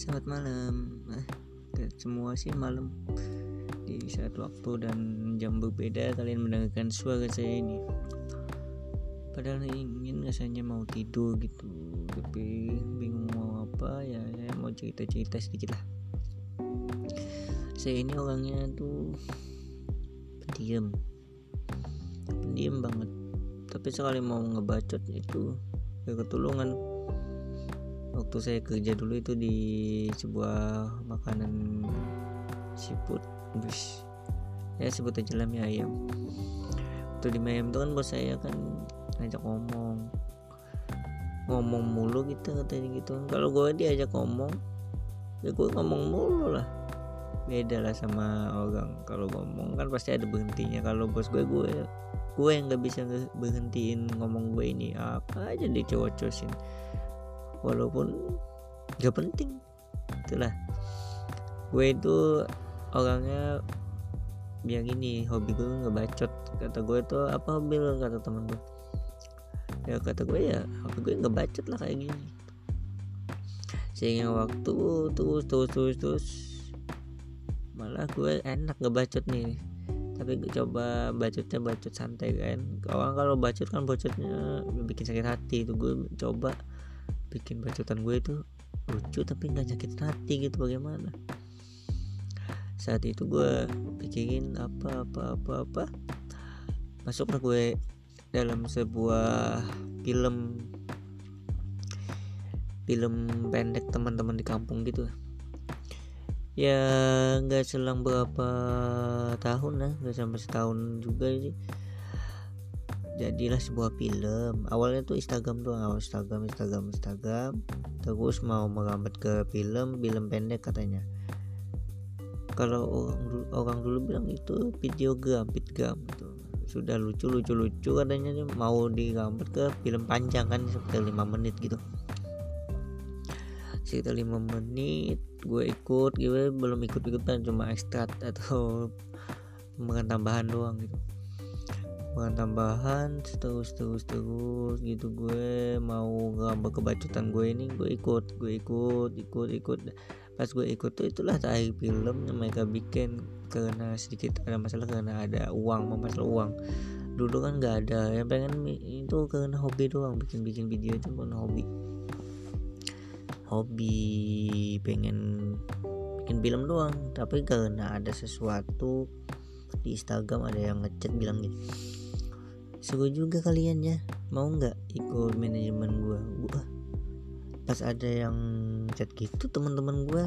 Selamat malam. Eh, Semua sih malam Di saat waktu dan jam berbeda Kalian mendengarkan suara saya ini. Padahal ingin rasanya mau tidur gitu Tapi bingung mau apa Ya saya mau cerita-cerita sedikit lah. Saya ini orangnya tuh Pendiam. Pendiam banget. Tapi sekali mau ngebacot itu Ya ketulungan waktu saya kerja dulu itu di sebuah makanan seafood bus ya sebut aja lah mie ayam. Waktu di mie ayam itu kan bos saya kan ngajak ngomong ngomong mulu gitu katanya gitu. Kalau gue diajak ngomong ya gue ngomong mulu lah. Beda lah sama orang. Kalau ngomong kan pasti ada berhentinya. Kalau bos gue gue gue yang nggak bisa berhentiin ngomong gue ini. Apa aja dicowok-cowokin walaupun gak penting. Itulah. Gue itu orangnya biar gini hobi gue ngebacot. Kata gue itu apa hobi lo kata temen gue. Ya kata gue ya hobi gue ngebacot lah kayak gini. Sehingga waktu terus terus terus terus malah gue enak ngebacot nih. Tapi gue coba bacotnya bacot santai kan. Orang kalau bacot kan bacotnya bikin sakit hati. Itu gue coba bikin bacotan gue itu lucu tapi nggak sakit hati gitu bagaimana? Saat itu gue pikirin apa apa apa apa masuklah gue dalam sebuah film film pendek teman-teman di kampung gitu. Ya nggak selang berapa tahun lah nggak sampai setahun juga sih jadilah sebuah film. Awalnya tuh Instagram tuh awal Instagram Instagram Instagram. Terus mau merambat ke film film pendek katanya. Kalau orang dulu, orang dulu bilang itu videogram pitgram gitu. Sudah lucu lucu lucu katanya mau digambar ke film panjang kan sekitar lima menit gitu. Sekitar lima menit gue ikut gue belum ikut ikutan cuma ekstrak atau tambahan doang gitu bahan tambahan terus terus terus gitu. Gue mau gambar kebacutan gue ini gue ikut gue ikut ikut ikut. Pas gue ikut tuh itulah terakhir film yang mereka bikin karena sedikit ada masalah karena ada uang masalah uang. Dulu kan nggak ada yang pengen itu karena hobi doang bikin bikin video itu karena hobi. Hobi pengen bikin film doang. Tapi karena ada sesuatu di Instagram ada yang ngechat bilang gini suruh juga kalian ya. Mau nggak ikut manajemen gue gua pas ada yang chat gitu teman-teman gue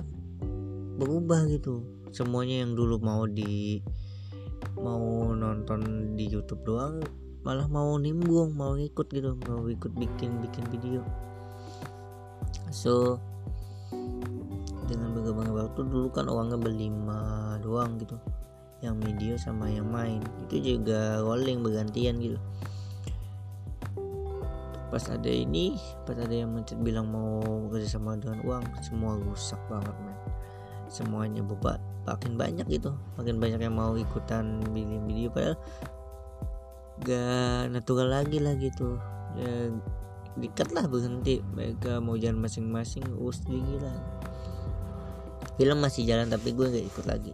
berubah gitu. Semuanya yang dulu mau di mau nonton di YouTube doang malah mau nimbung mau ikut gitu. Mau ikut bikin bikin video. So dengan berkembangnya waktu dulu kan uangnya berlima doang gitu yang video sama yang main. Itu juga rolling bergantian gitu. Pas ada ini pas ada yang mencet bilang mau kerja sama dengan uang semua rusak banget men. Semuanya bebat makin banyak gitu. Makin banyak yang mau ikutan bikin video padahal gak natural lagi lah gitu. Ya dikat lah berhenti. Mereka mau jalan masing-masing us gila. Film masih jalan tapi gue gak ikut lagi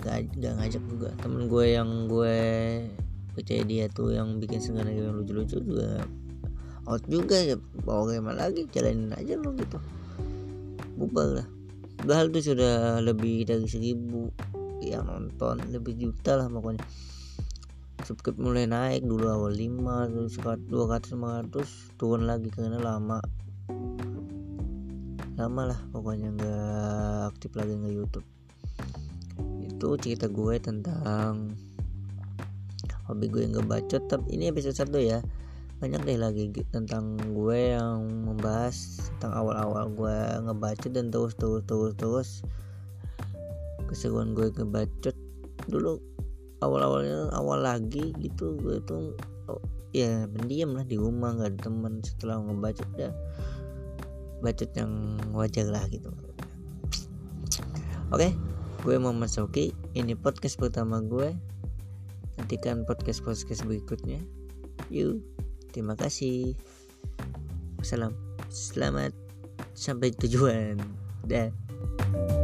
gak, gak ngajak juga. Temen gue yang gue percaya dia tuh yang bikin segala yang lucu-lucu juga out juga ya. Bawa gimana lagi? Jalanin aja lo gitu. Bubar lah. Padahal tuh sudah lebih dari seribu yang nonton lebih juta lah pokoknya. Subscribe mulai naik dulu awal 5 terus 200 500 turun lagi karena lama. Lama lah pokoknya nggak aktif lagi nge YouTube itu cerita gue tentang hobi gue ngebacot. Tapi ini episode satu ya. Banyak deh lagi tentang gue yang membahas tentang awal-awal gue ngebacot dan terus terus terus terus keseruan gue ngebacot. Dulu awal-awalnya awal lagi gitu gue tuh oh, ya pendiam lah di rumah nggak ada teman. Setelah ngebacot ya bacot yang wajar lah gitu. Oke okay? Gue Muhammad Soki ini podcast pertama gue. Nantikan podcast podcast berikutnya. Yuk terima kasih. Wassalam selamat sampai tujuan. You